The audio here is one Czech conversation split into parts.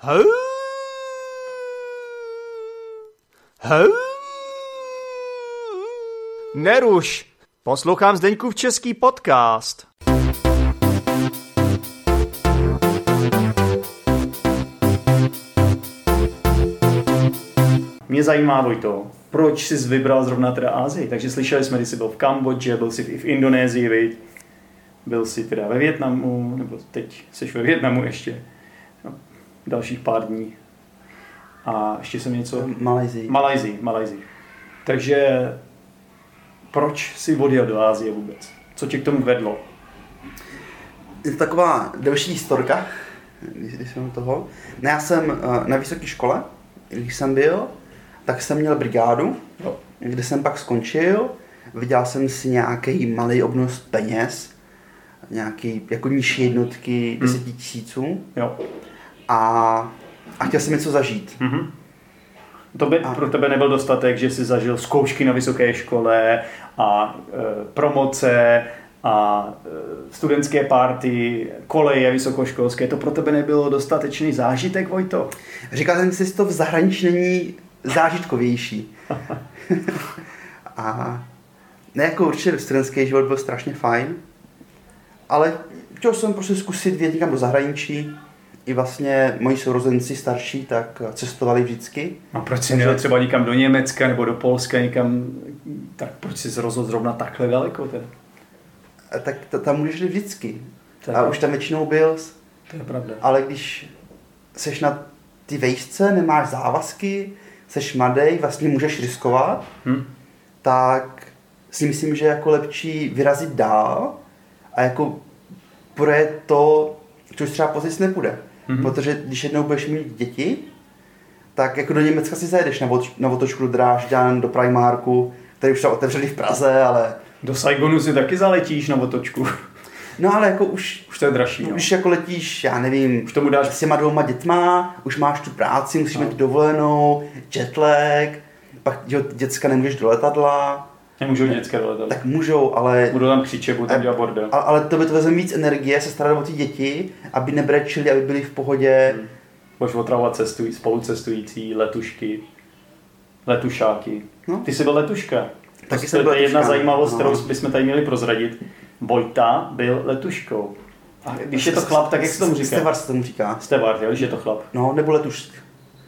Hou. Hou. Neruš. Poslouchám Zdeňkův český podcast. Mě zajímá, Vojto, proč jsi vybral zrovna teda Ázii? Takže slyšeli jsme, když jsi byl v Kambodži, byl jsi i v Indonésii, viď? byl jsi teda ve Větnamu, nebo teď jsi ve Větnamu ještě. No, dalších pár dní. A ještě jsem něco... Malajzii. Malajzii, Malajzii. Takže proč jsi odjel do Ázie vůbec? Co tě k tomu vedlo? Je to taková delší historka, když, když jsem toho. No, já jsem eh, na vysoké škole, když jsem byl, tak jsem měl brigádu, Jo. kde jsem pak skončil. Vydělal jsem si nějaký malý obnos peněz, nějaký jako nižší jednotky Hmm. 10 tisíců Jo. A, a chtěl jsem něco zažít. Mhm. To by A- pro tebe nebyl dostatek, že jsi zažil zkoušky na vysoké škole a e, promoce a e, studentské party, koleje vysokoškolské. To pro tebe nebylo dostatečný zážitek, Vojto? Říkal jsem si, že to v zahraničí není zážitkovější. a ne jako určitě studentský život byl strašně fajn, ale chtěl jsem prostě zkusit vyjet někam do zahraničí. I vlastně moji sourozenci starší tak cestovali vždycky. A proč jsi měl třeba někam do Německa nebo do Polska někam, tak proč jsi se rozhodl zrovna takhle daleko? Teda? A tak t- tam můžeš jít vždycky. To A pravda. už tam většinou byl, To je pravda. ale když seš na ty vejšce, nemáš závazky, seš mladý, vlastně můžeš riskovat, Hm? tak si myslím, že je jako lepší vyrazit dál a jako projet to, což třeba později nepůjde. Mhm. Mm-hmm. Protože když jednou budeš mít děti, tak jako do Německa si zajedeš na, otoč, na otočku do Drážďan, do Primarku, který už třeba otevřeli v Praze, ale Do Saigonu si taky zaletíš na otočku. no ale jako už, Už to je dražší. No. už jako letíš, já nevím, Už tomu dáš s těma dvouma dětma, už máš tu práci, musíš No. mít dovolenou, jetlag, pak jo, děcka nemůžeš do letadla, Nemůžou dětské doletat. tak můžou, ale Budou tam křičet, budou tam dělat bordel. Ale, ale to by to vezme víc energie se starat o ty děti, aby nebrečili, aby byli v pohodě. Hmm. Budeš otravovat cestují, spolucestující, letušky, letušáky. No. Ty jsi byl letuška. Taky to jsem je byl jedna letuška, zajímavost, no. kterou bychom tady měli prozradit. Vojta byl letuškou. A když je to chlap, tak jak se tomu říká? Stevar se tomu říká. Stevard, jo, když je to chlap. No, nebo letušsk.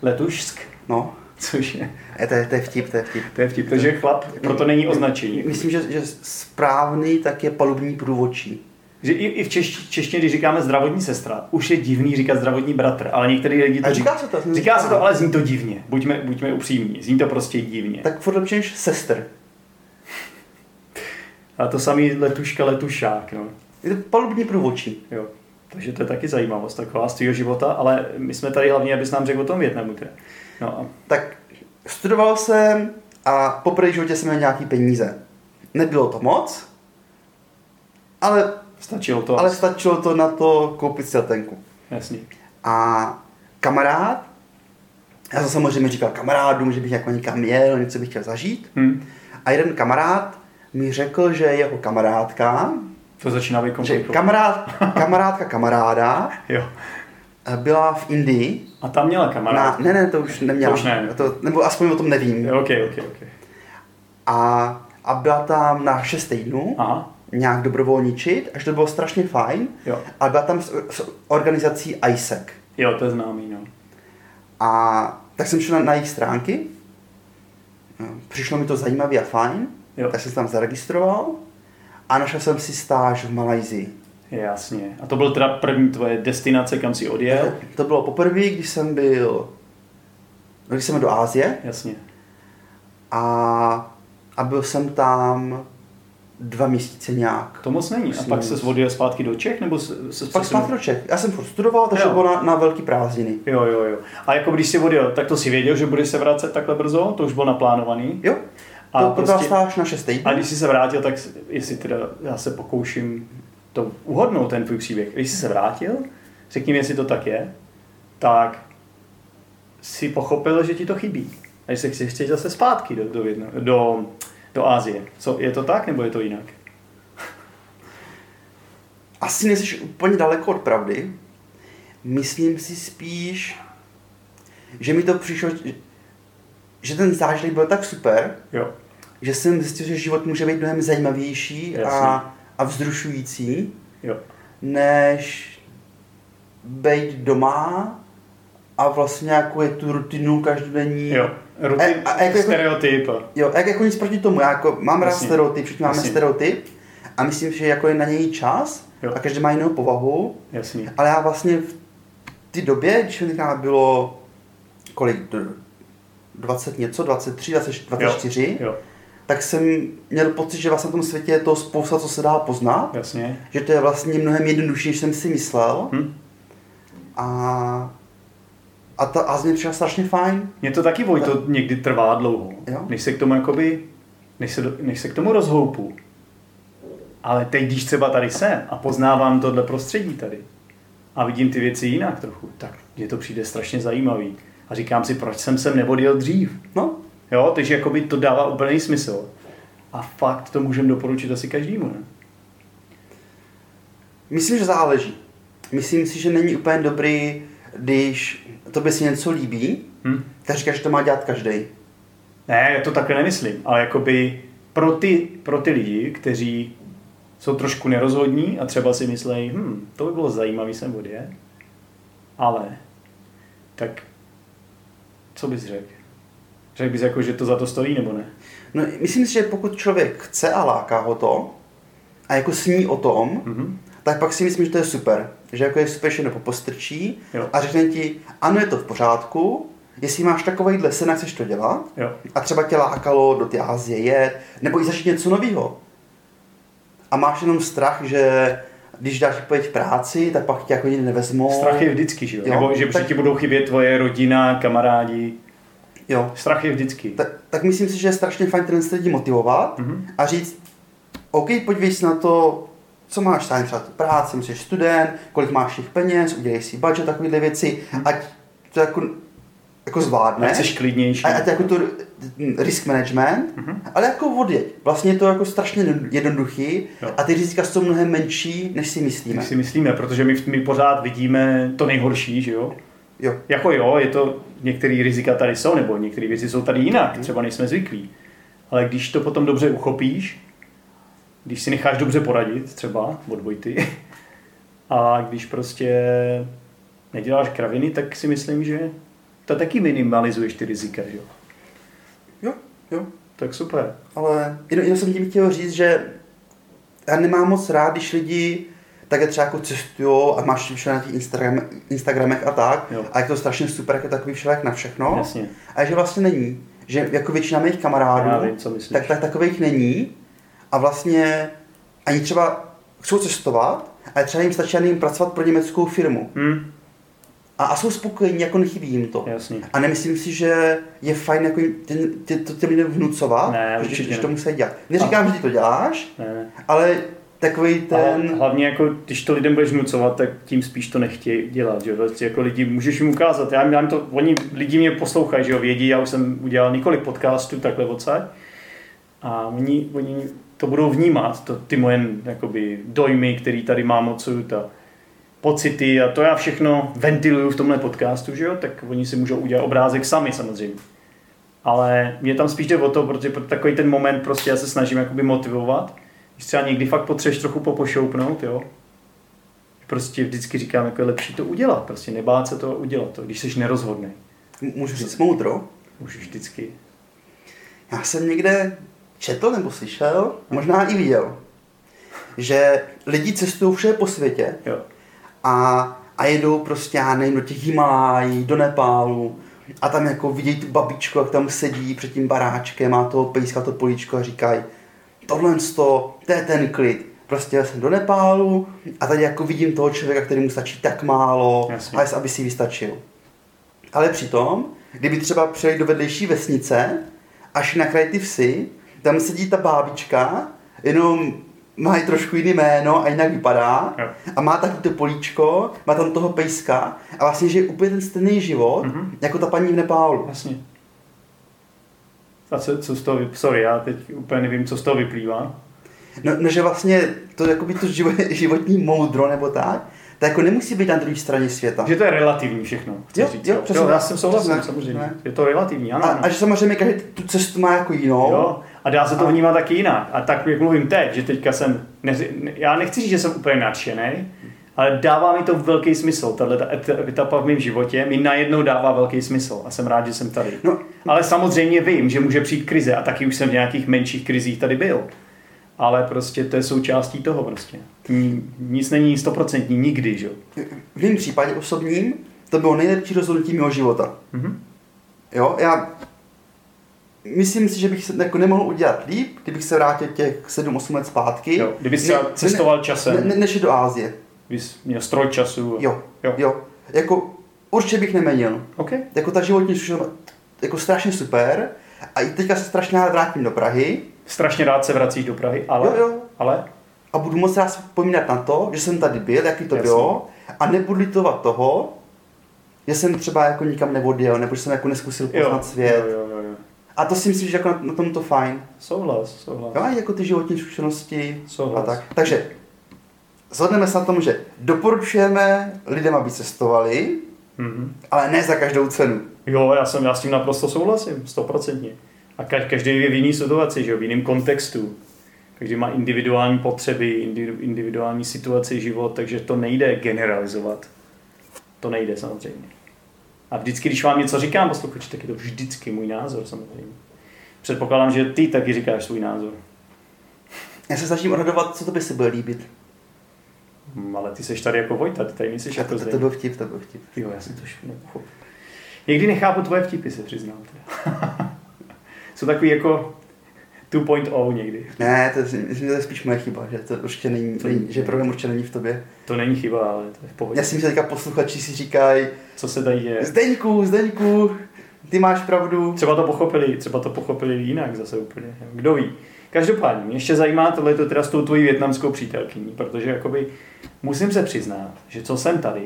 Letušsk, No, což je, je, to, je, to je vtip, to je vtip. to je vtip, to, že je chlap, proto není označení. Myslím, že, že správný tak je palubní průvodčí. Že i, i v češ, češtině, když říkáme zdravotní sestra, už je divný říkat zdravotní bratr, ale některý lidi to A říká se to? Říká se to, ale zní to divně. Buďme, buďme upřímní, zní to prostě divně. Tak furt lepší než sestr. A to samý letuška, letušák, no. Je to palubní průvodčí. Jo. Takže to je taky zajímavost taková z tvýho života, ale my jsme tady hlavně, abys nám řekl o tom Větnamu. Teda. No Tak studoval jsem a po první životě jsem měl nějaký peníze. Nebylo to moc, ale, stačilo to. ale stačilo to na to koupit si letenku. Jasně. A kamarád, já jsem samozřejmě říkal kamarádům, že bych jako někam jel, něco bych chtěl zažít. Hm. A jeden kamarád mi řekl, že jeho kamarádka, To začíná být komplikovat. kamarád, kamarádka kamaráda Jo. Eh, byla v Indii. A tam měla Na, kamarád. ne, ne, to už neměla. To už ne. To, nebo aspoň o tom nevím. Ok, ok, ok. A, a byla tam na 6 týdnů, Aha. nějak dobrovolničit, až to bylo strašně fajn. Jo. A byla tam s, s organizací ISEC. Jo, to je známý, no. A tak jsem šel na, na jejich stránky. No, Přišlo mi to zajímavý a fajn. Jo. Tak jsem se tam zaregistroval. A našel jsem si stáž v Malajzii. Jasně. A to byl teda první tvoje destinace, kam jsi odjel? To bylo poprvé, když jsem byl no, když jsem byl do Ázie Jasně. a, a byl jsem tam dva měsíce nějak. To moc není. A pak se odjel zpátky do Čech, nebo se, se Pak zpátky do Čech. Já jsem furt studoval, takže Jo. to bylo na, na velký prázdniny. Jo, jo, jo. A jako když jsi odjel, tak to si věděl, že budeš se vracet takhle brzo? To už bylo naplánovaný? Jo, A to, prostě- stáž na 6 týdnů. A když jsi se vrátil, tak jestli teda já se pokouším to uhodnout, ten tvůj příběh. Když jsi se vrátil, řekni mi, jestli to tak je, tak si pochopil, že ti to chybí. A že se chceš chceš zase zpátky do, do, Větna- do, do Ázie. Co, je to tak, nebo je to jinak? Asi nejsi úplně daleko od pravdy. Myslím si spíš, že mi to přišlo, že- že ten zážitek byl tak super, Jo. že jsem zjistil, že život může být mnohem zajímavější Jasně. a, a vzrušující, Jo. než být doma a vlastně nějakou je tu rutinu každodenní. Jo. Rutin, A- a jako- stereotyp. a- Jo, jak jako nic proti tomu, já jako mám rád stereotyp, všichni máme stereotyp a myslím, že jako je na něj čas Jo. a každý má jinou povahu, Jasný. ale já vlastně v té době, když mi bylo kolik, d- 20 něco, 23, 20, 24, Jo. Tak jsem měl pocit, že vlastně na tom světě je to spousta, co se dá poznat, Jasně. že to je vlastně mnohem jednodušší, než jsem si myslel Hm. a, a, ta, a mě přišla strašně fajn. Mně to taky Vojto někdy trvá dlouho, Jo. než se k tomu jakoby, než se, než se k tomu rozhoupu. Ale teď, když třeba tady jsem a poznávám tohle prostředí tady a vidím ty věci jinak trochu, tak mně to přijde strašně zajímavý. A říkám si, proč jsem sem neodjel dřív. No, Jo, takže jakoby to dává úplný smysl. A fakt to můžeme doporučit asi každému, ne? Myslím, že záleží. Myslím si, že není úplně dobrý, když tobě si něco líbí, Hm? tak říkáš, že to má dělat každý. Ne, já to takhle nemyslím, ale jakoby pro ty, pro ty lidi, kteří jsou trošku nerozhodní a třeba si myslejí, hm, to by bylo zajímavý sem odjet, ale tak co bys řekl? Řekl bys jako, že to za to stojí nebo ne? No, myslím si, že pokud člověk chce a láká ho to, a jako sní o tom, Mhm. tak pak si myslím, že to je super. Že jako je super, že postrčí Jo. a řekne ti, ano, je to v pořádku, jestli máš takovýhle sen, jak chceš to dělat, Jo, a třeba tě lákalo do té Asie jet, nebo i začít něco nového. A máš jenom strach, že když dáš pojeď práci, tak pak tě jako nikdy nevezmou. strach je vždycky, že jo? Jo, Nebo že tak- ti budou chybět tvoje rodina, kamarádi. Jo. Strach je vždycky. Tak, tak myslím si, že je strašně fajn ten lidi motivovat Mhm. a říct, OK, podívej se na to, co máš tady třeba práci, jsi student, kolik máš těch peněz, udělej si budget, takovéhle věci, ať to jako, jako zvládneš. Ať jsi klidnější. A, ať jako to risk management, ale jako odjeď. Vlastně je to jako strašně jednoduchý Jo. a ty rizika jsou mnohem menší, než si myslíme. My si myslíme, protože my, my pořád vidíme to nejhorší, že jo? Jo. Jako jo, je to, některé rizika tady jsou, nebo některé věci jsou tady jinak, třeba nejsme zvyklí. Ale když to potom dobře uchopíš, když si necháš dobře poradit, třeba od Vojty, a když prostě neděláš kraviny, tak si myslím, že to taky minimalizuješ ty rizika, jo? Jo, jo. Tak super. Ale jenom, jenom jsem tím chtěl říct, že já nemám moc rád, když lidi také třeba jako cestují a máš všude na těch Instagram, Instagramech a tak. Jo. A je to strašně super, jak je takový všelek na všechno. Jasně. A že vlastně není. Že jako většina mých kamarádů, vím, tak, tak takových není. A vlastně ani třeba chcou cestovat, ale třeba jim stačí jim pracovat pro německou firmu. Hm, A, a jsou spokojení, jako nechybí jim to. jasně. A nemyslím si, že je fajn jako ty, ty, to těm lidem vnucovat, Ne, že, že to musí dělat. Neříkám, že ty to děláš, Ne, ne. ale takový Ten... ten... hlavně jako, když to lidem budeš vnucovat, tak tím spíš to nechtějí dělat, že jo? Vlastně jako lidi, můžeš jim ukázat, já, já to, oni, lidi mě poslouchají, že jo, vědí, já už jsem udělal několik podcastů takhle odsaď a oni, oni to budou vnímat, to, ty moje jakoby, dojmy, který tady mám od Sojuta, pocity a to já všechno ventiluju v tomhle podcastu, že jo, tak oni si můžou udělat obrázek sami samozřejmě. Ale mě tam spíš jde o to, protože pro takový ten moment prostě já se snažím jakoby motivovat, třeba někdy fakt potřebuješ trochu popošoupnout, jo. Prostě vždycky říkám, jako je lepší to udělat, prostě nebát se to udělat, to, když jsi nerozhodný. Můžu říct moudro. Můžeš vždycky. Já jsem někde četl nebo slyšel, možná i viděl, že lidi cestují všude po světě Jo. a, a jedou prostě, já nevím, do těch Himalájí, do Nepálu a tam jako vidějí tu babičku, jak tam sedí před tím baráčkem, má toho pejska, to políčko a říkají, tohle to, to je ten klid. Prostě jsem do Nepálu a tady jako vidím toho člověka, který mu stačí tak málo, Jasně. a aby si vystačil. Ale přitom, kdyby třeba přijeli do vedlejší vesnice a šli na kraj ty vsi, tam sedí ta bábička, jenom má i trošku jiný jméno a jinak vypadá Jo. a má taky to políčko, má tam toho pejska a vlastně žije úplně ten stejný život, Mhm. mm-hmm. jako ta paní v Nepálu. Jasně. A co, co z toho, sorry, já teď úplně nevím, co z toho vyplývá. No, no že vlastně to jakoby to živo- životní moudro nebo tak, To jako nemusí být na druhé straně světa. Že to je relativní všechno. chceš Jo, říct, jo, přesně jo, já tak. jsem Přesně tak. samozřejmě. Ne. Je to relativní, ano. A, ano. a že samozřejmě každý tu cestu má jako jinou. Jo, a dá se to A- vnímat taky jinak. A tak, jak mluvím teď, že teďka jsem, neři, ne, já nechci říct, že jsem úplně nadšený, ale dává mi to velký smysl. Tahle ta et- etapa v mém životě mi najednou dává velký smysl a jsem rád, že jsem tady. No. Ale samozřejmě vím, že může přijít krize a taky už jsem v nějakých menších krizích tady byl. Ale prostě to je součástí toho prostě. Ni- Nic není stoprocentní nikdy, že? jo. V mém případě osobním to bylo nejlepší rozhodnutí mého života. Mhm. Jo, já myslím si, že bych se jako nemohl udělat líp, kdybych se vrátil těch 7-8 let zpátky. Jo, kdyby jsi třeba Ne- cestoval ne, časem, ne, než do Ázie. Bys měl stroj času. Jo, Jo. jo. Jako určitě bych neměnil. OK. Jako ta životní zkušenost, jako strašně super. A i teďka se strašně rád vrátím do Prahy. Strašně rád se vracíš do Prahy, ale... Jo, jo. Ale? A budu moc rád vzpomínat na to, že jsem tady byl, jaký to Jasně. bylo. A nebudu litovat toho, že jsem třeba jako nikam neodjel, nebo že jsem jako neskusil poznat svět. Jo, jo, jo, jo. A to si myslím, že jako na, na tom to fajn. Souhlas, souhlas. Jo, a jako ty životní zkušenosti Souhlas. a tak. Takže zhodneme se na tom, že doporučujeme lidem, aby cestovali, Mhm. ale ne za každou cenu. Jo, já, jsem, já s tím naprosto souhlasím, stoprocentně. A ka- každý je v jiný situaci, že jo, v jiném kontextu. Každý má individuální potřeby, indi- individuální situaci, život, takže to nejde generalizovat. To nejde samozřejmě. A vždycky, když vám něco říkám, posluchači, tak je to vždycky můj názor samozřejmě. Předpokládám, že ty taky říkáš svůj názor. Já se snažím odhadovat, co to by se bude líbit. Hm, Ale ty seš tady jako Vojta, ty tady nejsi jako to, to, to byl vtip, to byl vtip. Jo, já jsem to nepochopil. Někdy nechápu tvoje vtipy, se přiznám. teda. Jsou takový jako 2.0 někdy. Ne, to je, myslím, že to je spíš moje chyba, že to určitě není, To není není. že problém určitě není v tobě. To není chyba, ale to je v pohodě. Já si myslím, že teďka posluchači si říkají, Co se tady děje? Zdeňku, Zdeňku, ty máš pravdu. Třeba to pochopili, třeba to pochopili jinak zase úplně. Kdo ví. Každopádně, mě ještě zajímá tohle to teda s tou tvojí větnamskou přítelkyní, protože jakoby musím se přiznat, že co jsem tady,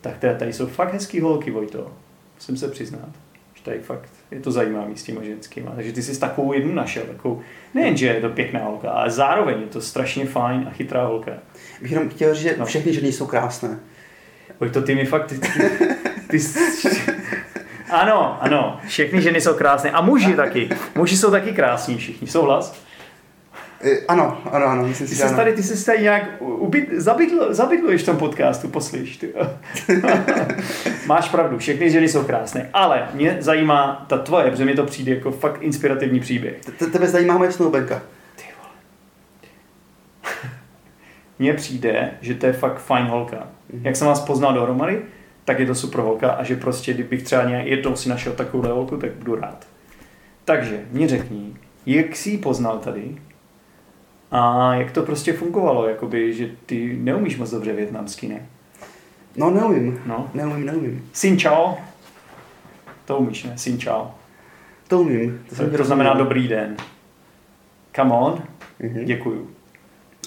tak teda tady jsou fakt hezký holky, Vojto. Musím se přiznat, že tady fakt je to zajímavý s těma ženskýma. Takže ty jsi takovou jednu našel, takovou, nejen, že je to pěkná holka, ale zároveň je to strašně fajn a chytrá holka. Bych jenom chtěl říct, že No. všechny ženy jsou krásné. Vojto, ty mi fakt... Ty, ty, ty, ty, ano, ano, všechny ženy jsou krásné. A muži taky. Muži jsou taky krásní všichni. Souhlas? E, ano, ano, ano, myslím Ty si, že jsi ano. tady, ty jsi tady nějak ubyt, zabydl, zabydluješ v tom podcastu, poslyš. Ty. Máš pravdu, všechny ženy jsou krásné. Ale mě zajímá ta tvoje, protože mi to přijde jako fakt inspirativní příběh. Te- Tebe zajímá moje snoubenka. Ty vole. Mně přijde, že to je fakt fajn holka. Jak jsem vás poznal dohromady, tak je to super holka a že prostě, kdybych třeba nějak jednou si našel takovou holku, tak budu rád. Takže mě řekni, jak jsi ji poznal tady a jak to prostě fungovalo, jakoby, že ty neumíš moc dobře větnamsky, ne? No, neumím. No. Neumím, neumím. Sin chao. To umíš, ne? Sin chao. To umím. To, ti to znamená rozuměl. dobrý den. Come on, Mhm. děkuju.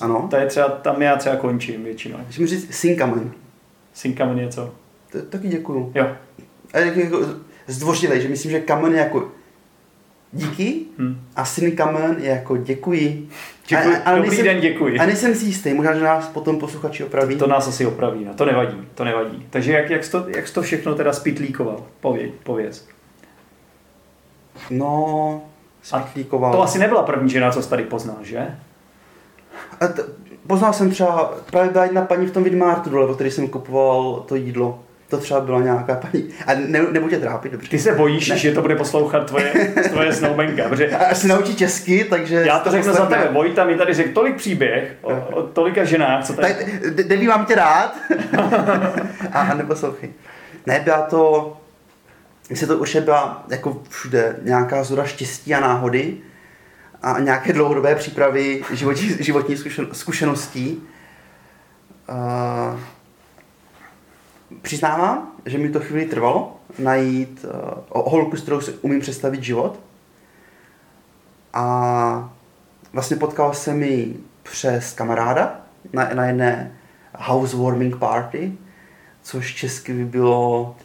Ano. To je třeba, tam já třeba končím většinou. Mi říct Sinkamen. Sin kamen něco. To, taky děkuju. Jo. A jak jako zdvořilej, že myslím, že kamen je jako díky Hm. a Sinkamen je jako děkuji. Děkuji. A- a- Dobrý nejsem- den, děkuji. A nejsem si jistý, možná, že nás potom posluchači opraví. To nás asi opraví, no. to nevadí, to nevadí. Takže jak, jak, jsi to, jak jsi to všechno teda spitlíkoval? Pověď, pověz. No, A spitlíkoval. To asi nebyla první žena, co jsi tady poznal, že? A t- poznal jsem třeba, právě byla jedna paní v tom Vidmartu dole, který jsem kupoval to jídlo. To třeba byla nějaká paní. A ne, nebudu tě trápit, dobře. Ty se bojíš, Ne. že to bude poslouchat tvoje, tvoje snoubenka, protože až se naučí česky, takže... já to řeknu za tebe. Vojta mi tady řekl tolik příběh o, o tolika ženách, co tady... Tak, de- Debbie, mám tě rád. a, a neposlouchej. Ne, byla to... Myslím, to už byla jako všude nějaká zhoda štěstí a náhody a nějaké dlouhodobé přípravy životní, životní zkušen, zkušeností. Uh, přiznávám, že mi to chvíli trvalo najít uh, holku, s kterou si umím představit život. A vlastně potkal jsem ji přes kamaráda na, na jedné housewarming party, což česky by bylo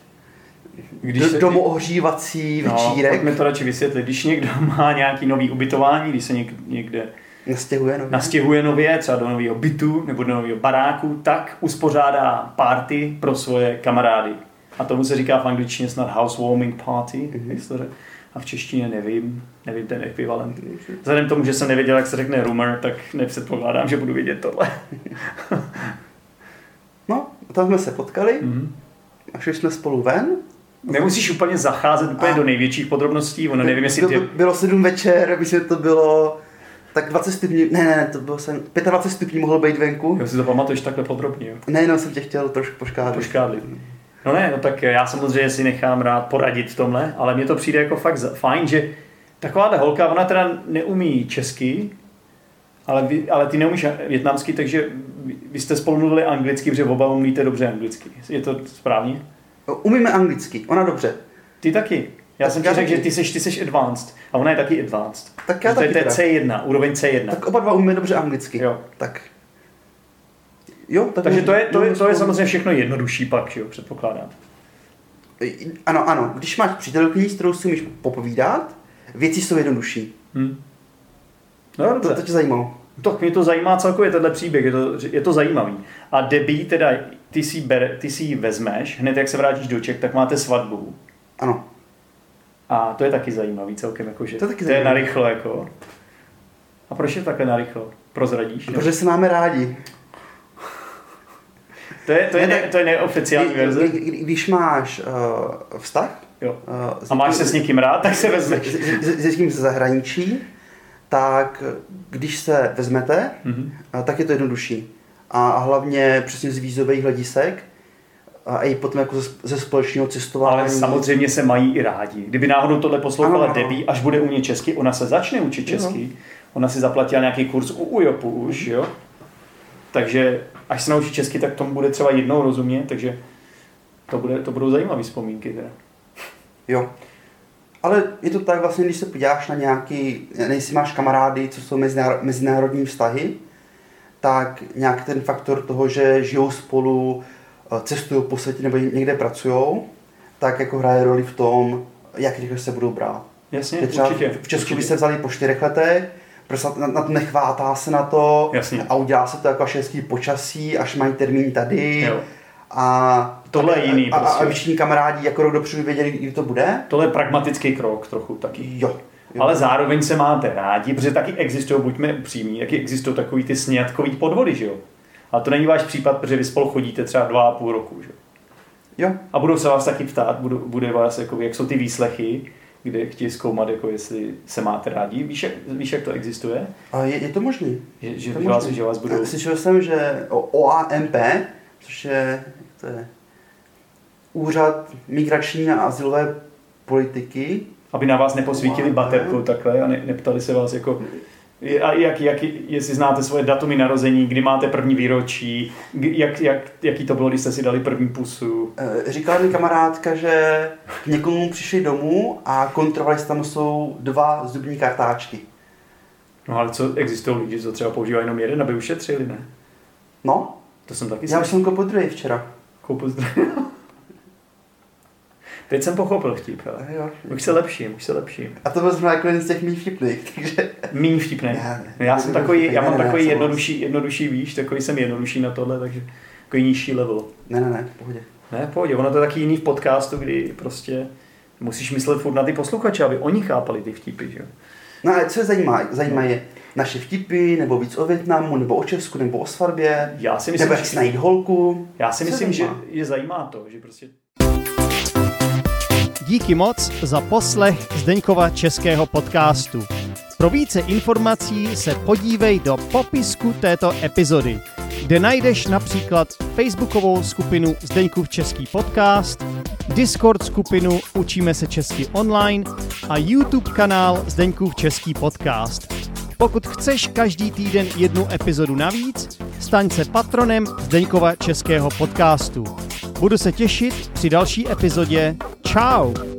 Když do, se- domoohřívací No, večírek. pojďme to radši vysvětlit. Když někdo má nějaký nový ubytování, když se něk, někde Nastěhuje nově. nastěhuje nově, třeba do nového bytu nebo do nového baráku, tak uspořádá party pro svoje kamarády. A tomu se říká v angličtině snad housewarming party, mm-hmm. A v češtině nevím, nevím ten ekvivalent. Vzhledem k tomu, že jsem nevěděl, jak se řekne rumor, tak nepředpokládám, že budu vědět tohle. No, tam jsme se potkali Mhm. a šli jsme spolu ven. Nemusíš úplně zacházet úplně A- do největších podrobností, ono nevím, jestli ty... Bylo 7 večer, myslím, že to bylo tak 20 stupňů, ne, ne, to bylo jsem, 25 stupňů mohlo být venku. Jo, si to pamatuješ takhle podrobně, jo. Ne, jenom jsem tě chtěl trošku poškádlit. Poškádlit. No ne, no tak já samozřejmě si nechám rád poradit v tomhle, ale mně to přijde jako fakt fajn, že takováhle holka, ona teda neumí česky, ale, vy, ale ty neumíš větnamsky, takže vy, vy jste spolu mluvili anglicky, protože oba umíte dobře anglicky. Je to správně? Umíme anglicky, ona dobře. Ty taky. Já Tak jsem ti řekl, taky. že ty seš, ty seš advanced a ona je taky advanced. Tak já Že to je, taky to je teda. C1, úroveň C1. Tak oba dva umíme dobře anglicky. Jo. Tak. Jo, tak Takže to je, to, je, to je samozřejmě všechno jednodušší pak, že jo, předpokládám. Ano, ano, když máš přítelkyni, s kterou si umíš popovídat, věci jsou jednodušší. Hm. No To, to tě zajímalo. Tak mě to zajímá celkově tenhle příběh, je to, je to zajímavý. A Debbie, teda ty si, ber, ty si ji vezmeš, hned jak se vrátíš do Čech, tak máte svatbu. Ano. A to je taky zajímavý celkem, jakože. To je taky to je narychlo, jako. A proč je to takhle narychlo? Prozradíš? Protože se máme rádi. To je, to je, Ne, to je neoficiální verze. Kdy- kdy- Když máš uh, vztah Jo. uh, A máš se s někým rád, tak se vezmeš. s někým ze zahraničí, tak když se vezmete, Mhm. uh, tak je to jednodušší. A, a hlavně přesně z vízových hledisek a i potom jako ze, ze společného cestování. Ale samozřejmě se mají i rádi. Kdyby náhodou tohle poslouchala Ano, ano. Debbie, až bude umět česky, ona se začne učit česky. Ona si zaplatila nějaký kurz u UJOPu už, jo. Takže až se naučí česky, tak tomu bude třeba jednou rozumět, takže to, bude, to budou zajímavé vzpomínky. Teda. Jo. Ale je to tak vlastně, když se podíváš na nějaký, nejsi máš kamarády, co jsou mezinár- mezinárodní vztahy, tak nějak ten faktor toho, že žijou spolu, cestují po světě nebo někde pracují, tak jako hraje roli v tom, jak rychle se budou brát. Jasně, Že třeba určitě. v Česku by se vzali po čtyřech letech, prostě na, na nechvátá se na to Jasně. a udělá se to jako až hezký počasí, až mají termín tady. Jo. A, Tohle a, je jiný a, a, prostě. a všichni kamarádi jako rok dopředu věděli, kdy to bude. Tohle je pragmatický krok trochu taky. Jo. jo. Ale zároveň se máte rádi, protože taky existují, buďme upřímní, taky existují takový ty snědkový podvody, že jo? Ale to není váš případ, protože vy spolu chodíte třeba dva a půl roku, že jo? A budou se vás taky ptát, budou, bude vás, jako, jak jsou ty výslechy, kde chtějí zkoumat, jako jestli se máte rádi. Víš, jak, víš, jak to existuje? A je, je to možný. Že, že, To je vás, že vás budou... Slyšel jsem, že OAMP, což je, to je Úřad migrační a asilové politiky, Aby na vás neposvítili baterkou takhle a ne, neptali se vás jako... A jak, jak, jestli znáte svoje datumy narození, kdy máte první výročí, jak, jak, jaký to bylo, když jste si dali první pusu. eh, říkala mi kamarádka, že k někomu přišli domů a kontrolovali, jestli tam jsou dva zubní kartáčky. No ale co, existují lidi, co třeba používají jenom jeden, aby ušetřili, ne? No, To jsem taky já už jsem koupil druhý včera. Koupil zdroje. Teď jsem pochopil vtip, ale. Jo. Už se lepším, už se lepším. A to byl zrovna jako jeden z těch mých vtipných, takže... Míň vtipný. Ne. Já jsem takový, já mám takový já jednodušší, jednodušší výš, takový jsem jednodušší na tohle, takže takový nižší level. Ne, ne, ne, v pohodě. Ne, v pohodě, ono to je taky jiný v podcastu, kdy prostě musíš myslet furt na ty posluchače, aby oni chápali ty vtipy, že jo. No a co je zajímá? Zajímá je naše vtipy, nebo víc o Větnamu, nebo o Česku, nebo o svatbě, Já si myslím, nebo jak si najít holku. já si Co myslím že, že zajímá to, že prostě Díky moc za poslech Zdeňkova českého podcastu. Pro více informací se podívej do popisku této epizody, kde najdeš například facebookovou skupinu Zdeňkův český podcast, Discord skupinu Učíme se česky online a YouTube kanál Zdeňkův český podcast. Pokud chceš každý týden jednu epizodu navíc, staň se patronem Zdeňkova českého podcastu. Budu se těšit při další epizodě. Ciao!